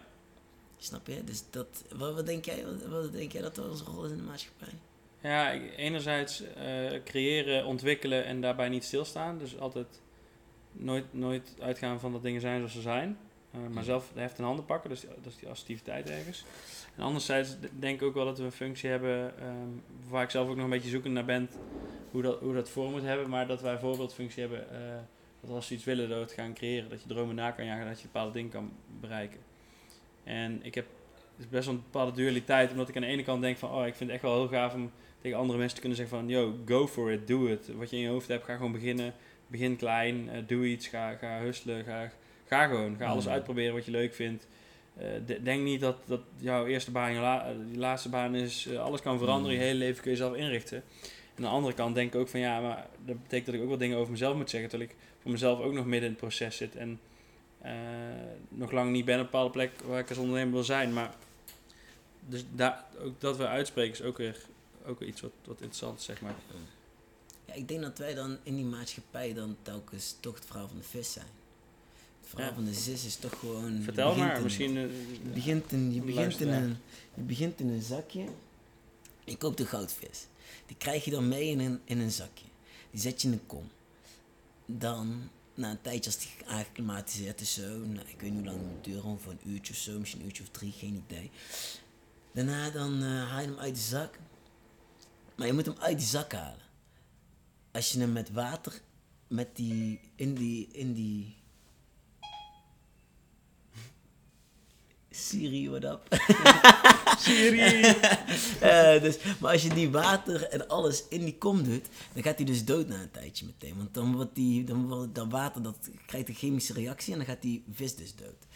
Snap je? Dus dat, wat, wat denk jij, wat, wat denk jij dat onze rol is in de maatschappij? Ja, enerzijds eh, creëren, ontwikkelen en daarbij niet stilstaan. Dus altijd nooit, nooit uitgaan van dat dingen zijn zoals ze zijn. Eh, maar zelf de heft in handen pakken, dus die- dat is die assertiviteit ergens. En anderzijds denk ik ook wel dat we een functie hebben ehm, waar ik zelf ook nog een beetje zoekend naar ben hoe dat, hoe dat voor moet hebben. Maar dat wij een voorbeeldfunctie hebben eh, dat als we iets willen, dat we het gaan creëren. Dat je dromen na kan jagen, dat je bepaalde dingen kan bereiken. En ik heb is best wel een bepaalde dualiteit, omdat ik aan de ene kant denk van, oh, ik vind het echt wel heel gaaf om tegen andere mensen te kunnen zeggen van, yo, go for it, doe het. Wat je in je hoofd hebt, ga gewoon beginnen. Begin klein, eh, doe iets, ga, ga hustelen, ga, ga gewoon. Ga alles Mm. uitproberen wat je leuk vindt. Eh, de- denk niet dat, dat jouw eerste baan je, la- je laatste baan is. Alles kan veranderen, Mm. je hele leven kun je zelf inrichten. Aan de andere kant denk ik ook van, ja, maar dat betekent dat ik ook wel dingen over mezelf moet zeggen, terwijl ik voor mezelf ook nog midden in het proces zit. En eh, nog lang niet ben op een bepaalde plek waar ik als ondernemer wil zijn. Maar dus daar, ook dat we uitspreken is ook weer, ook weer iets wat, wat interessant is, zeg maar. Ja, ik denk dat wij dan in die maatschappij dan telkens toch het verhaal van de vis zijn. Het verhaal Ja. van de vis is toch gewoon... Vertel maar, in- misschien... eh, Je begint in, je de begint in, een, je begint in een zakje. Je koopt een goudvis. Die krijg je dan mee in een, in een zakje. Die zet je in een kom. Dan, na een tijdje als die aangeklimatiseerd is zo, nou, ik weet niet hoe lang het duren, voor een uurtje of zo, misschien een uurtje of drie, geen idee. Daarna dan eh, haal je hem uit de zak. Maar je moet hem uit die zak halen. Als je hem met water, met die, in die, in die... Siri, what up? Siri! Eh, dus, maar als je die water en alles in die kom doet, dan gaat hij dus dood na een tijdje meteen. Want dan wordt die, dan wordt dat water, dat krijgt een chemische reactie en dan gaat die vis dus dood.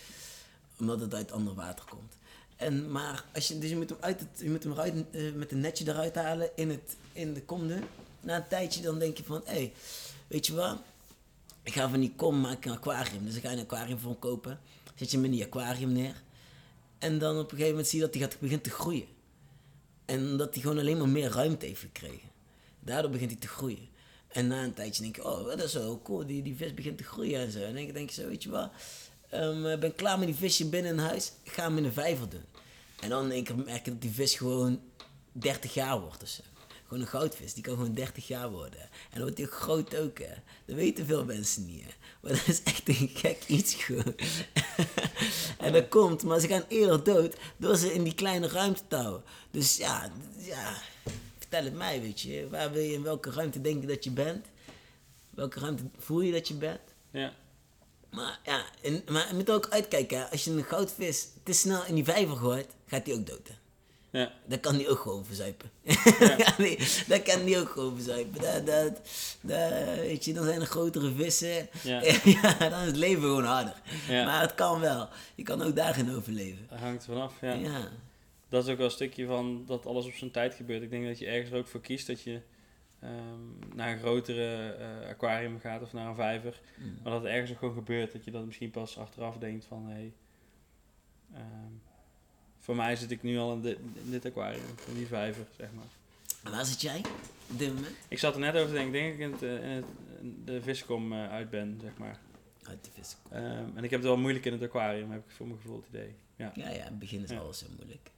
Omdat het uit ander water komt. En, maar als je, dus je moet hem, uit het, je moet hem eruit, eh, met een netje eruit halen in, het, in de kom doen. Na een tijdje dan denk je van, hé, hey, weet je wat? Ik ga van die kom maak ik een aquarium. Dus ik ga een aquarium voor hem kopen. Zet je hem in die aquarium neer. En dan op een gegeven moment zie je dat hij gaat, begint te groeien. En dat hij gewoon alleen maar meer ruimte heeft gekregen. Daardoor begint hij te groeien. En na een tijdje denk je, oh, dat is wel cool, die, die vis begint te groeien en zo. En dan denk je zo, weet je wat, ehm, ik ben klaar met die visje binnen in huis, ik ga hem in de vijver doen. En dan denk ik, merk je dat die vis gewoon 30 jaar wordt of zo. Gewoon een goudvis, die kan gewoon 30 jaar worden. En dan wordt hij ook groot ook, hè. Dat weten veel mensen niet, hè. Maar dat is echt een gek iets gewoon. en dat komt, maar ze gaan eerder dood door ze in die kleine ruimte te houden. Dus ja, ja, vertel het mij, weet je. Waar wil je, in welke ruimte denk je dat je bent? Welke ruimte voel je dat je bent? Ja, Maar ja, en, maar je moet ook uitkijken, hè. als je een goudvis te snel in die vijver gooit, gaat die ook dood. Hè. Ja, Dat kan die ook gewoon verzuipen. Ja. nee, dat kan die ook gewoon verzuipen. Dat, dat, dat, weet je, dan zijn er grotere vissen. Ja. Ja. dan is het leven gewoon harder. Maar het kan wel. Je kan ook daarin overleven. daar hangt vanaf. Ja. Ja. Dat is ook wel een stukje van dat alles op zijn tijd gebeurt. Ik denk dat je ergens er ook voor kiest dat je ehm, naar een grotere eh, aquarium gaat of naar een vijver. Mm. Maar dat het ergens ook gewoon gebeurt. Dat je dan misschien pas achteraf denkt van hé. Hey, ehm, voor mij zit ik nu al in dit, in dit aquarium, in die vijver, zeg maar. En waar zit jij op dit moment? Ik zat er net over te denken, denk ik in, het, eh, in, het, in de viskom eh, uit ben, zeg maar. Uit de vissen. Ehm, en ik heb het wel moeilijk in het aquarium, heb ik voor mijn gevoel het idee. Ja, Ja, ja, in het begin is Ja. alles heel moeilijk.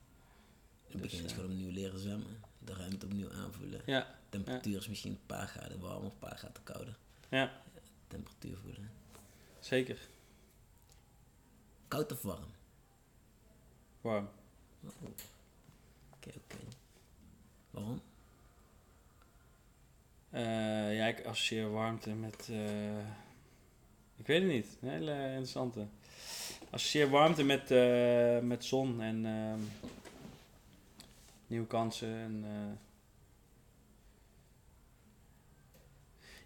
In het Dus, begin is ja. gewoon opnieuw leren zwemmen. De ruimte opnieuw aanvoelen. ja, Temperatuur is misschien een paar graden warmer, een paar graden kouder. ja Temperatuur voelen. zeker. Koud of warm? Warm. Oké, oké. Waarom? Eh, ja, ik associeer warmte met. eh, ik weet het niet. Een hele interessante. Associeer warmte met, eh, met zon en ehm, nieuwe kansen. En.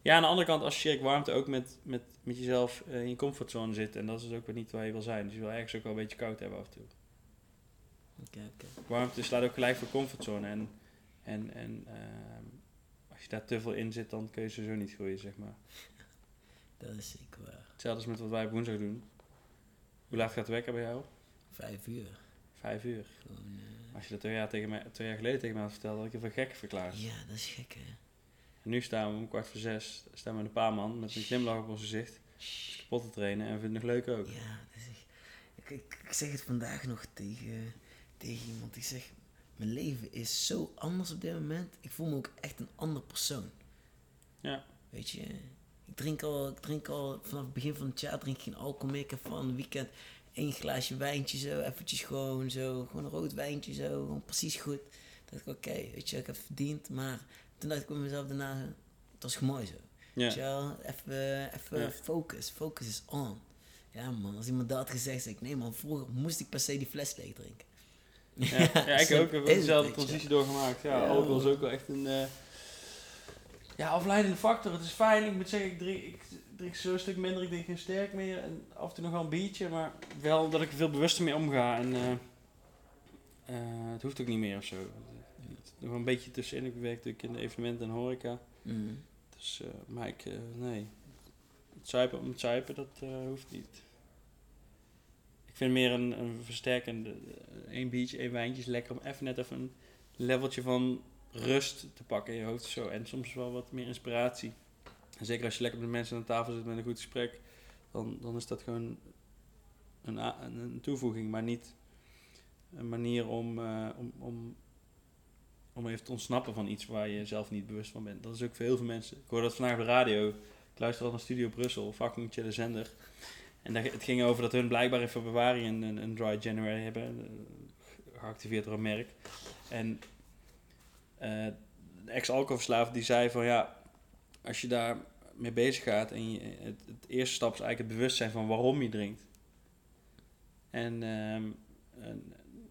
Ja, aan de andere kant associeer ik warmte ook met, met, met jezelf in je comfortzone zitten. En dat is dus ook weer niet waar je wil zijn. Dus je wil ergens ook wel een beetje koud hebben af en toe. Oké, oké. Warmte slaat ook gelijk voor comfortzone. En, en, en ehm, als je daar te veel in zit, dan kun je sowieso niet groeien, zeg maar. Dat is zeker waar. Hetzelfde als met wat wij op woensdag doen. Hoe laat gaat het wekken bij jou? Vijf uur. Vijf uur. Gewoon, eh, Als je dat twee jaar, tegen mij, twee jaar geleden tegen mij had verteld, had ik je voor gek verklaard. Ja, dat is gek, hè. En nu staan we om kwart voor zes, staan we een paar man met een glimlach op ons gezicht, kapot te trainen en vinden het nog leuk ook. Ja, dat is echt... Ik, ik, ik zeg het vandaag nog tegen, tegen iemand. Ik zeg, mijn leven is zo anders op dit moment. Ik voel me ook echt een ander persoon. Ja. Weet je, ik drink al, ik drink al vanaf het begin van het jaar drink ik geen alcohol meer. Ik heb van het weekend één glaasje wijntje zo, eventjes gewoon zo, gewoon een rood wijntje zo, gewoon precies goed. Dat dacht ik, oké, weet je, ik heb verdiend. Maar toen dacht ik bij mezelf daarna, het was mooi zo. Weet je Ja. wel, even, even Ja. focus, focus is on. Ja man, als iemand dat had gezegd, zei ik, nee man, vroeger moest ik per se die fles leeg drinken. Ja, ja, ik ook. Ik heb dezelfde transitie doorgemaakt. Ja, Ja, alcohol is ook wel echt een... eh, ja, afleidende factor. Het is fijn. Ik moet zeggen, ik drink, ik drink zo een stuk minder. Ik drink geen sterk meer. En af en toe nog wel een biertje. Maar wel dat ik er veel bewuster mee omga. En eh, eh, het hoeft ook niet meer of zo. Nog een beetje tussenin. Ik werk natuurlijk in de evenementen en horeca. Mm. Dus, maar ik, nee. Het zuipen om het zuipen, dat hoeft niet. Ik vind meer een, versterkende. één biertje, één wijntje is lekker om even net even een leveltje van rust te pakken in je hoofd. Zo. En soms wel wat meer inspiratie. En zeker als je lekker met mensen aan tafel zit met een goed gesprek, dan, dan is dat gewoon een, een, toevoeging, maar niet een manier om, eh, om, om, om even te ontsnappen van iets waar je zelf niet bewust van bent. Dat is ook voor heel veel mensen. Ik hoorde dat vandaag op de radio. Ik luister al naar Studio Brussel, fucking chille zender. En daar, het ging over dat hun blijkbaar in februari een, een, een dry January hebben, eh, geactiveerd door een merk. En eh, de ex-alcoholverslaafde die zei van ja, als je daar mee bezig gaat en je, het, eerste stap is eigenlijk het bewustzijn van waarom je drinkt. En, ehm,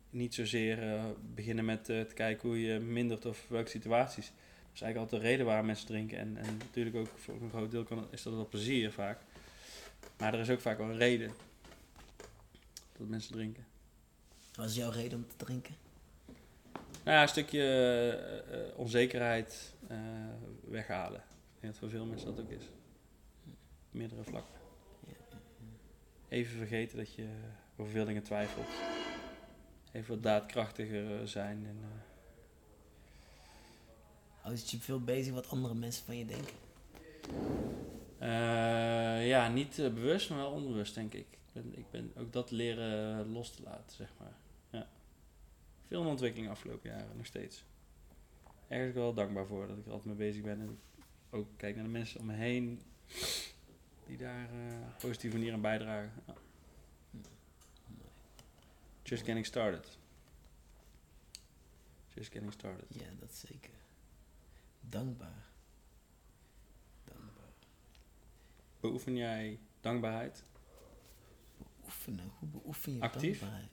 niet zozeer eh, beginnen met te kijken hoe je mindert of welke situaties. Dat is eigenlijk altijd de reden waarom mensen drinken. En, en natuurlijk ook voor een groot deel kan, is dat wel plezier vaak. Maar er is ook vaak wel een reden dat mensen drinken. Wat is jouw reden om te drinken? Nou ja, een stukje eh, eh, onzekerheid eh, weghalen. Ik denk dat voor veel mensen dat ook is. Meerdere vlakken. Even vergeten dat je over veel dingen twijfelt. Even wat daadkrachtiger zijn. En, eh, Houdt je veel bezig wat andere mensen van je denken? Eh, ja, niet eh, bewust, maar wel onbewust, denk ik. Ik ben, ik ben ook dat leren eh, los te laten, zeg maar. Ja. Veel in ontwikkeling afgelopen jaren, nog steeds. Ergens wel dankbaar voor dat ik er altijd mee bezig ben. En ook kijk naar de mensen om me heen die daar eh, op positieve manier aan bijdragen. Just getting started. Just getting started. Ja, dat zeker. Dankbaar. Beoefen jij dankbaarheid? Oefenen. Hoe beoefen je Actief? dankbaarheid?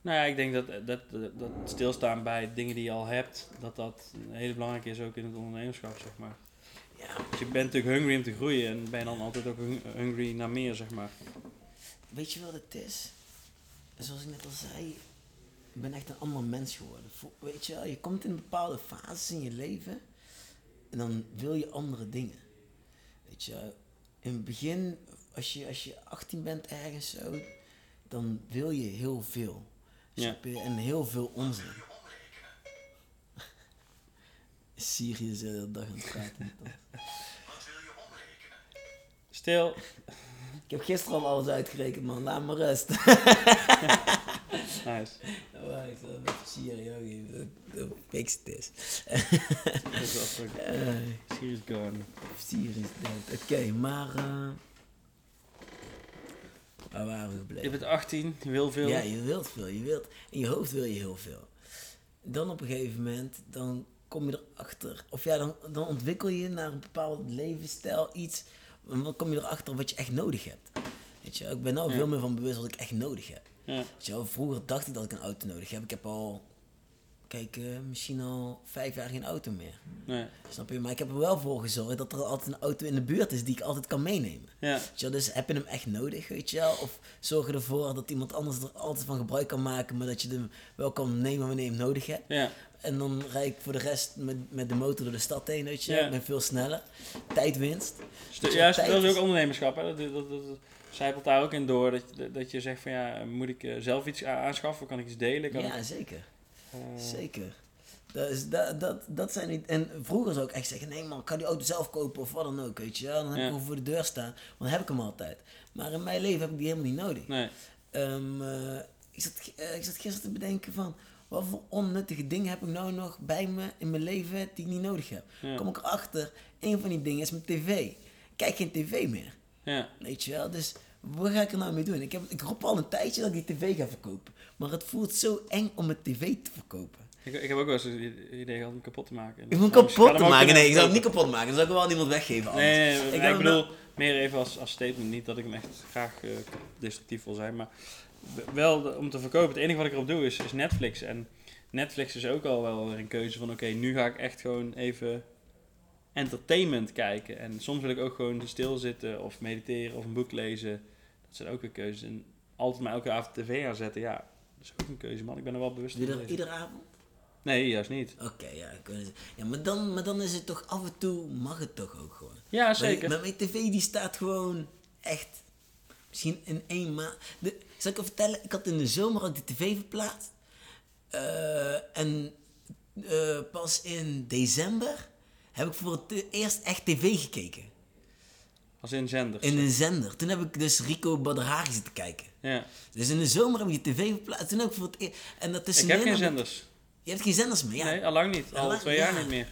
Nou ja, ik denk dat, dat, dat, dat stilstaan bij dingen die je al hebt, dat dat heel belangrijk is ook in het ondernemerschap, zeg maar. Ja, Dus je bent natuurlijk hungry om te groeien en ben je dan altijd ook hung- hungry naar meer, zeg maar. weet je wat het is? Zoals ik net al zei, ik ben echt een ander mens geworden. Weet je wel, je komt in bepaalde fases in je leven en dan wil je andere dingen. Weet je, in het begin, als je, als je 18 bent ergens zo, dan wil je heel veel. Ja. Snap je? En heel veel onzin. Siri is de hele dag aan het praten. met ons. Stil. Ik heb gisteren al alles uitgerekend, man. Laat me rust. Nice. Oh, ik zal fix het is. Dat is wel. Eh, gone. Siri is dood. Oké, maar... eh waar waren we Je gebleven? bent 18, je wil veel. Ja, je wilt veel. Je wilt, in je hoofd wil je heel veel. Dan op een gegeven moment, dan kom je erachter. Of ja, dan, dan ontwikkel je naar een bepaald levensstijl iets. En dan kom je erachter wat je echt nodig hebt. Weet je, ik ben nou Ja. veel meer van bewust wat ik echt nodig heb. Ja. Weet je vroeger dacht ik dat ik een auto nodig heb. Ik heb al, kijk, misschien al vijf jaar geen auto meer. Nee. Snap je? Maar ik heb er wel voor gezorgd dat er altijd een auto in de buurt is die ik altijd kan meenemen. Ja. Weet je wel, dus heb je hem echt nodig, weet je wel? Of zorg ervoor dat iemand anders er altijd van gebruik kan maken, maar dat je hem wel kan nemen wanneer je hem nodig hebt. Ja. En dan rijd ik voor de rest met, met de motor door de stad heen, weet je. Ja. Ik ben veel sneller. Tijdwinst. Stu- Weet je, ja, tijd dat is ook ondernemerschap. Hè. Dat, dat, dat, dat- zijpelt daar ook in door dat, je- dat je zegt van ja, moet ik eh, zelf iets aanschaffen? Kan ik iets delen? Kan Ja, ik, zeker. Zeker. Dat, is, dat, dat, dat zijn niet... En vroeger zou ik echt zeggen, nee man, ik kan die auto zelf kopen of wat dan ook, weet je. Dan heb Ja. ik hem voor de deur staan, want dan heb ik hem altijd. Maar in mijn leven heb ik die helemaal niet nodig. Nee. Ehm, eh, ik, zat, eh, ik zat gisteren te bedenken van, wat voor onnuttige dingen heb ik nou nog bij me in mijn leven die ik niet nodig heb. Ja. Kom ik erachter, een van die dingen is mijn tv. Ik kijk geen tv meer, Ja. weet je wel. Dus wat ga ik er nou mee doen? Ik, heb, ik roep al een tijdje dat ik die tv ga verkopen. Maar het voelt zo eng om mijn tv te verkopen. Ik, ik heb ook wel eens het idee gehad om kapot te maken. Ik moet kapot te maken. Nee, ik zou verkopen. niet kapot maken. Dan zou ik wel aan iemand weggeven. anders. Nee, nee, nee, Ik bedoel meer even als, als statement. Niet dat ik hem echt graag eh, destructief wil zijn, maar wel de- om te verkopen. Het enige wat ik erop doe is, is Netflix. En Netflix is ook al wel weer een keuze van: oké, nu ga ik echt gewoon even entertainment kijken. En soms wil ik ook gewoon stilzitten of mediteren of een boek lezen. Dat zijn ook weer keuzes. En altijd maar elke avond tv aanzetten, ja, dat is ook een keuze, man. Ik ben er wel bewust van. Ieder, iedere avond? Nee, juist niet. Oké, ja. ja maar, dan, maar dan is het toch af en toe, mag het toch ook gewoon. Ja, zeker. Mijn, mijn tv die staat gewoon echt, misschien in één maand. Zal ik je vertellen, ik had in de zomer ook de tv verplaatst. Eh, en eh, pas in december heb ik voor het eerst echt tv gekeken. Als in zenders. In een zender. Toen heb ik dus Rico Badrari zitten kijken. Ja. Dus in de zomer heb ik die tv verplaatst. Toen ik voor het eerst... En dat Ik tussenin heb geen ik- zenders. Je hebt geen zenders meer, ja. Nee, al lang niet. Al Allang- twee jaar ja. niet meer.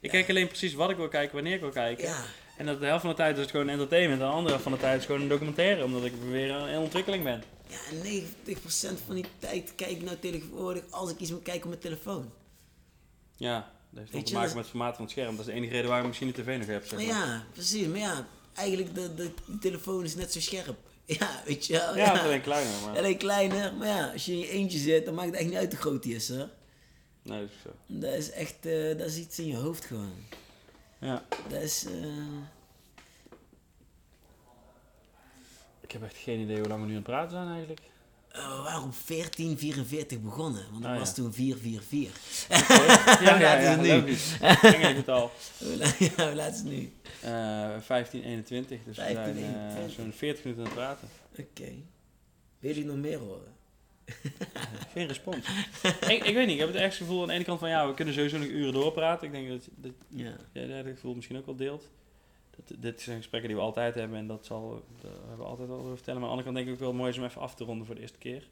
Ik kijk alleen precies wat ik wil kijken, wanneer ik wil kijken. En dat de helft van de tijd is het gewoon entertainment. En de andere helft van de tijd is gewoon een documentaire. Omdat ik weer in ontwikkeling ben. Ja, en 90% van die tijd kijk ik nou tegenwoordig als ik iets moet kijken op mijn telefoon. Ja, dat heeft ook te je, maken is- met het formaat van het scherm. Dat is de enige reden waarom ik misschien de tv nog heb. Zeg Maar maar. ja, precies. Maar ja, eigenlijk de, de, telefoon is net zo scherp. Ja, weet je wel. Ja, alleen kleiner. Maar... Alleen kleiner. Maar ja, als je in je eentje zit, dan maakt het echt niet uit hoe groot die is, hoor. Nee, dat is zo. Dat is echt, eh, dat is iets in je hoofd gewoon. Ja. Dat is, eh, Ik heb echt geen idee hoe lang we nu aan het praten zijn eigenlijk. Waren op 1444 begonnen, want dat Ah, was ja. toen 444. ja, ja, laat ja, het nu. logisch. Engel getal. Hoe hoe laat is het nu? Eh 1521, dus we zijn eh, 1521. zo'n 40 minuten aan het praten. Oké. Wil je nog meer horen? Geen respons. ik, ik weet niet, ik heb het ergste gevoel aan de ene kant van ja, we kunnen sowieso nog uren doorpraten. Ik denk dat, dat Ja. jij dat gevoel misschien ook wel deelt. Dat, dit zijn gesprekken die we altijd hebben en dat, zal, dat hebben we altijd al over vertellen. Maar aan de andere kant denk ik ook wel mooi is om even af te ronden voor de eerste keer.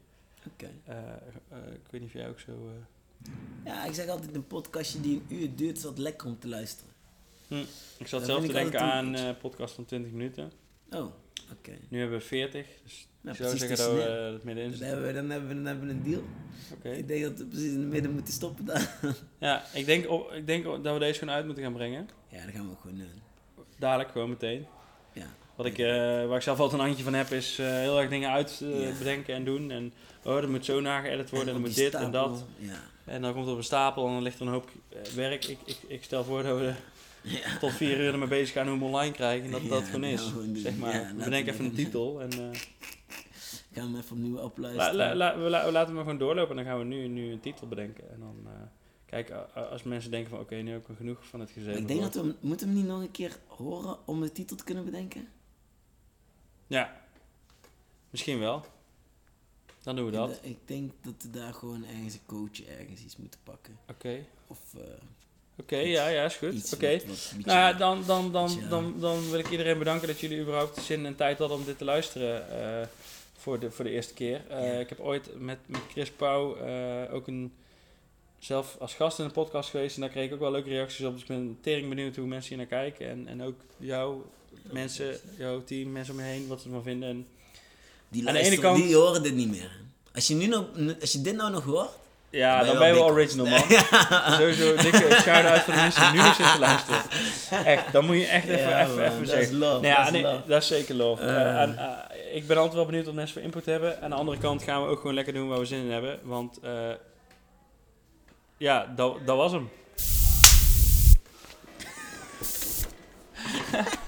Oké. Eh, eh, ik weet niet of jij ook zo... eh, Ja, ik zeg altijd een podcastje die een uur duurt, is wat lekker om te luisteren. Ik zat Dat zelf te denken aan een- podcast van 20 minuten. Oh, oké. Nu hebben we 40, dus ik zou precies zeggen dat we het middenin Dan hebben, we, dan, hebben we, dan hebben we een deal. Oké. Ik denk dat we precies in het midden moeten stoppen dan. Ja, ik denk, oh, ik denk dat we deze gewoon uit moeten gaan brengen. Ja, dat gaan we ook gewoon doen. Dadelijk, gewoon meteen. Ja. Wat ik, eh, waar ik zelf altijd een handje van heb, is eh, heel erg dingen uit eh, bedenken en doen. En oh, dat moet zo nageëdit worden, en, dan moet dit en dat. Ja. En dan komt het op een stapel en dan ligt er een hoop werk. Ik, ik, ik stel voor dat we Ja. tot vier uur ermee bezig gaan hoe we hem online krijgen. En dat dat gewoon nou, is. doen. zeg maar, Ja, laten we even een titel. En eh, Gaan we even opnieuw opluisteren. la, la- we, la- we laten hem gewoon doorlopen en dan gaan we nu, nu een titel bedenken. En dan, kijk, als mensen denken van oké, nu heb ik genoeg van het gezeten. ik denk dat we hem- moeten we hem niet nog een keer horen om de titel te kunnen bedenken. Ja, misschien wel. Dan doen we dat. Ik denk dat we daar gewoon ergens een coach ergens iets moeten pakken. Oké, Of eh, oké, ja, ja, is goed. Oké. Nou ja, dan, dan, dan, dan, dan wil ik iedereen bedanken dat jullie überhaupt zin en tijd hadden om dit te luisteren eh, voor, de, voor de eerste keer. Eh, Ja. Ik heb ooit met, met Chris Pauw ook een, zelf als gast in een podcast geweest en daar kreeg ik ook wel leuke reacties op. Dus ik ben tering benieuwd hoe mensen hier naar kijken en, en ook jou, mensen, jouw team, mensen om je heen, wat ze ervan vinden. En, die, aan de ene luisteren, kant- die horen dit niet meer. Als je, nu nog, als je dit nou nog hoort... ja, dan ben je wel original man. Sowieso dikke shout-out voor de mensen die nu nog zitten luisteren. Echt, dan moet je echt even, even, even zeggen. love, Nou ja, dat is nee, love. dat is zeker love. Eh, en, eh, ik ben altijd wel benieuwd wat mensen voor input hebben. Aan de andere kant gaan we ook gewoon lekker doen waar we zin in hebben. Want eh, ja, dat, dat was hem.